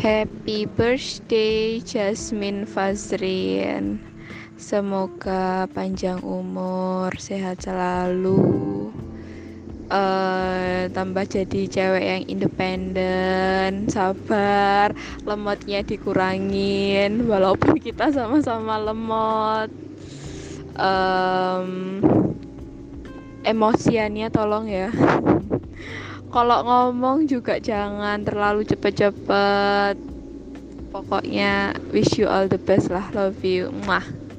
Happy birthday Jasmine Fazrin Semoga panjang umur, sehat selalu. Uh, Tambah jadi cewek yang independen, sabar Lemotnya dikurangin Walaupun kita sama-sama lemot. Um, Emosiannya tolong ya kalau ngomong juga jangan terlalu cepet-cepet. Pokoknya wish you all the best lah. Love you. Mwah.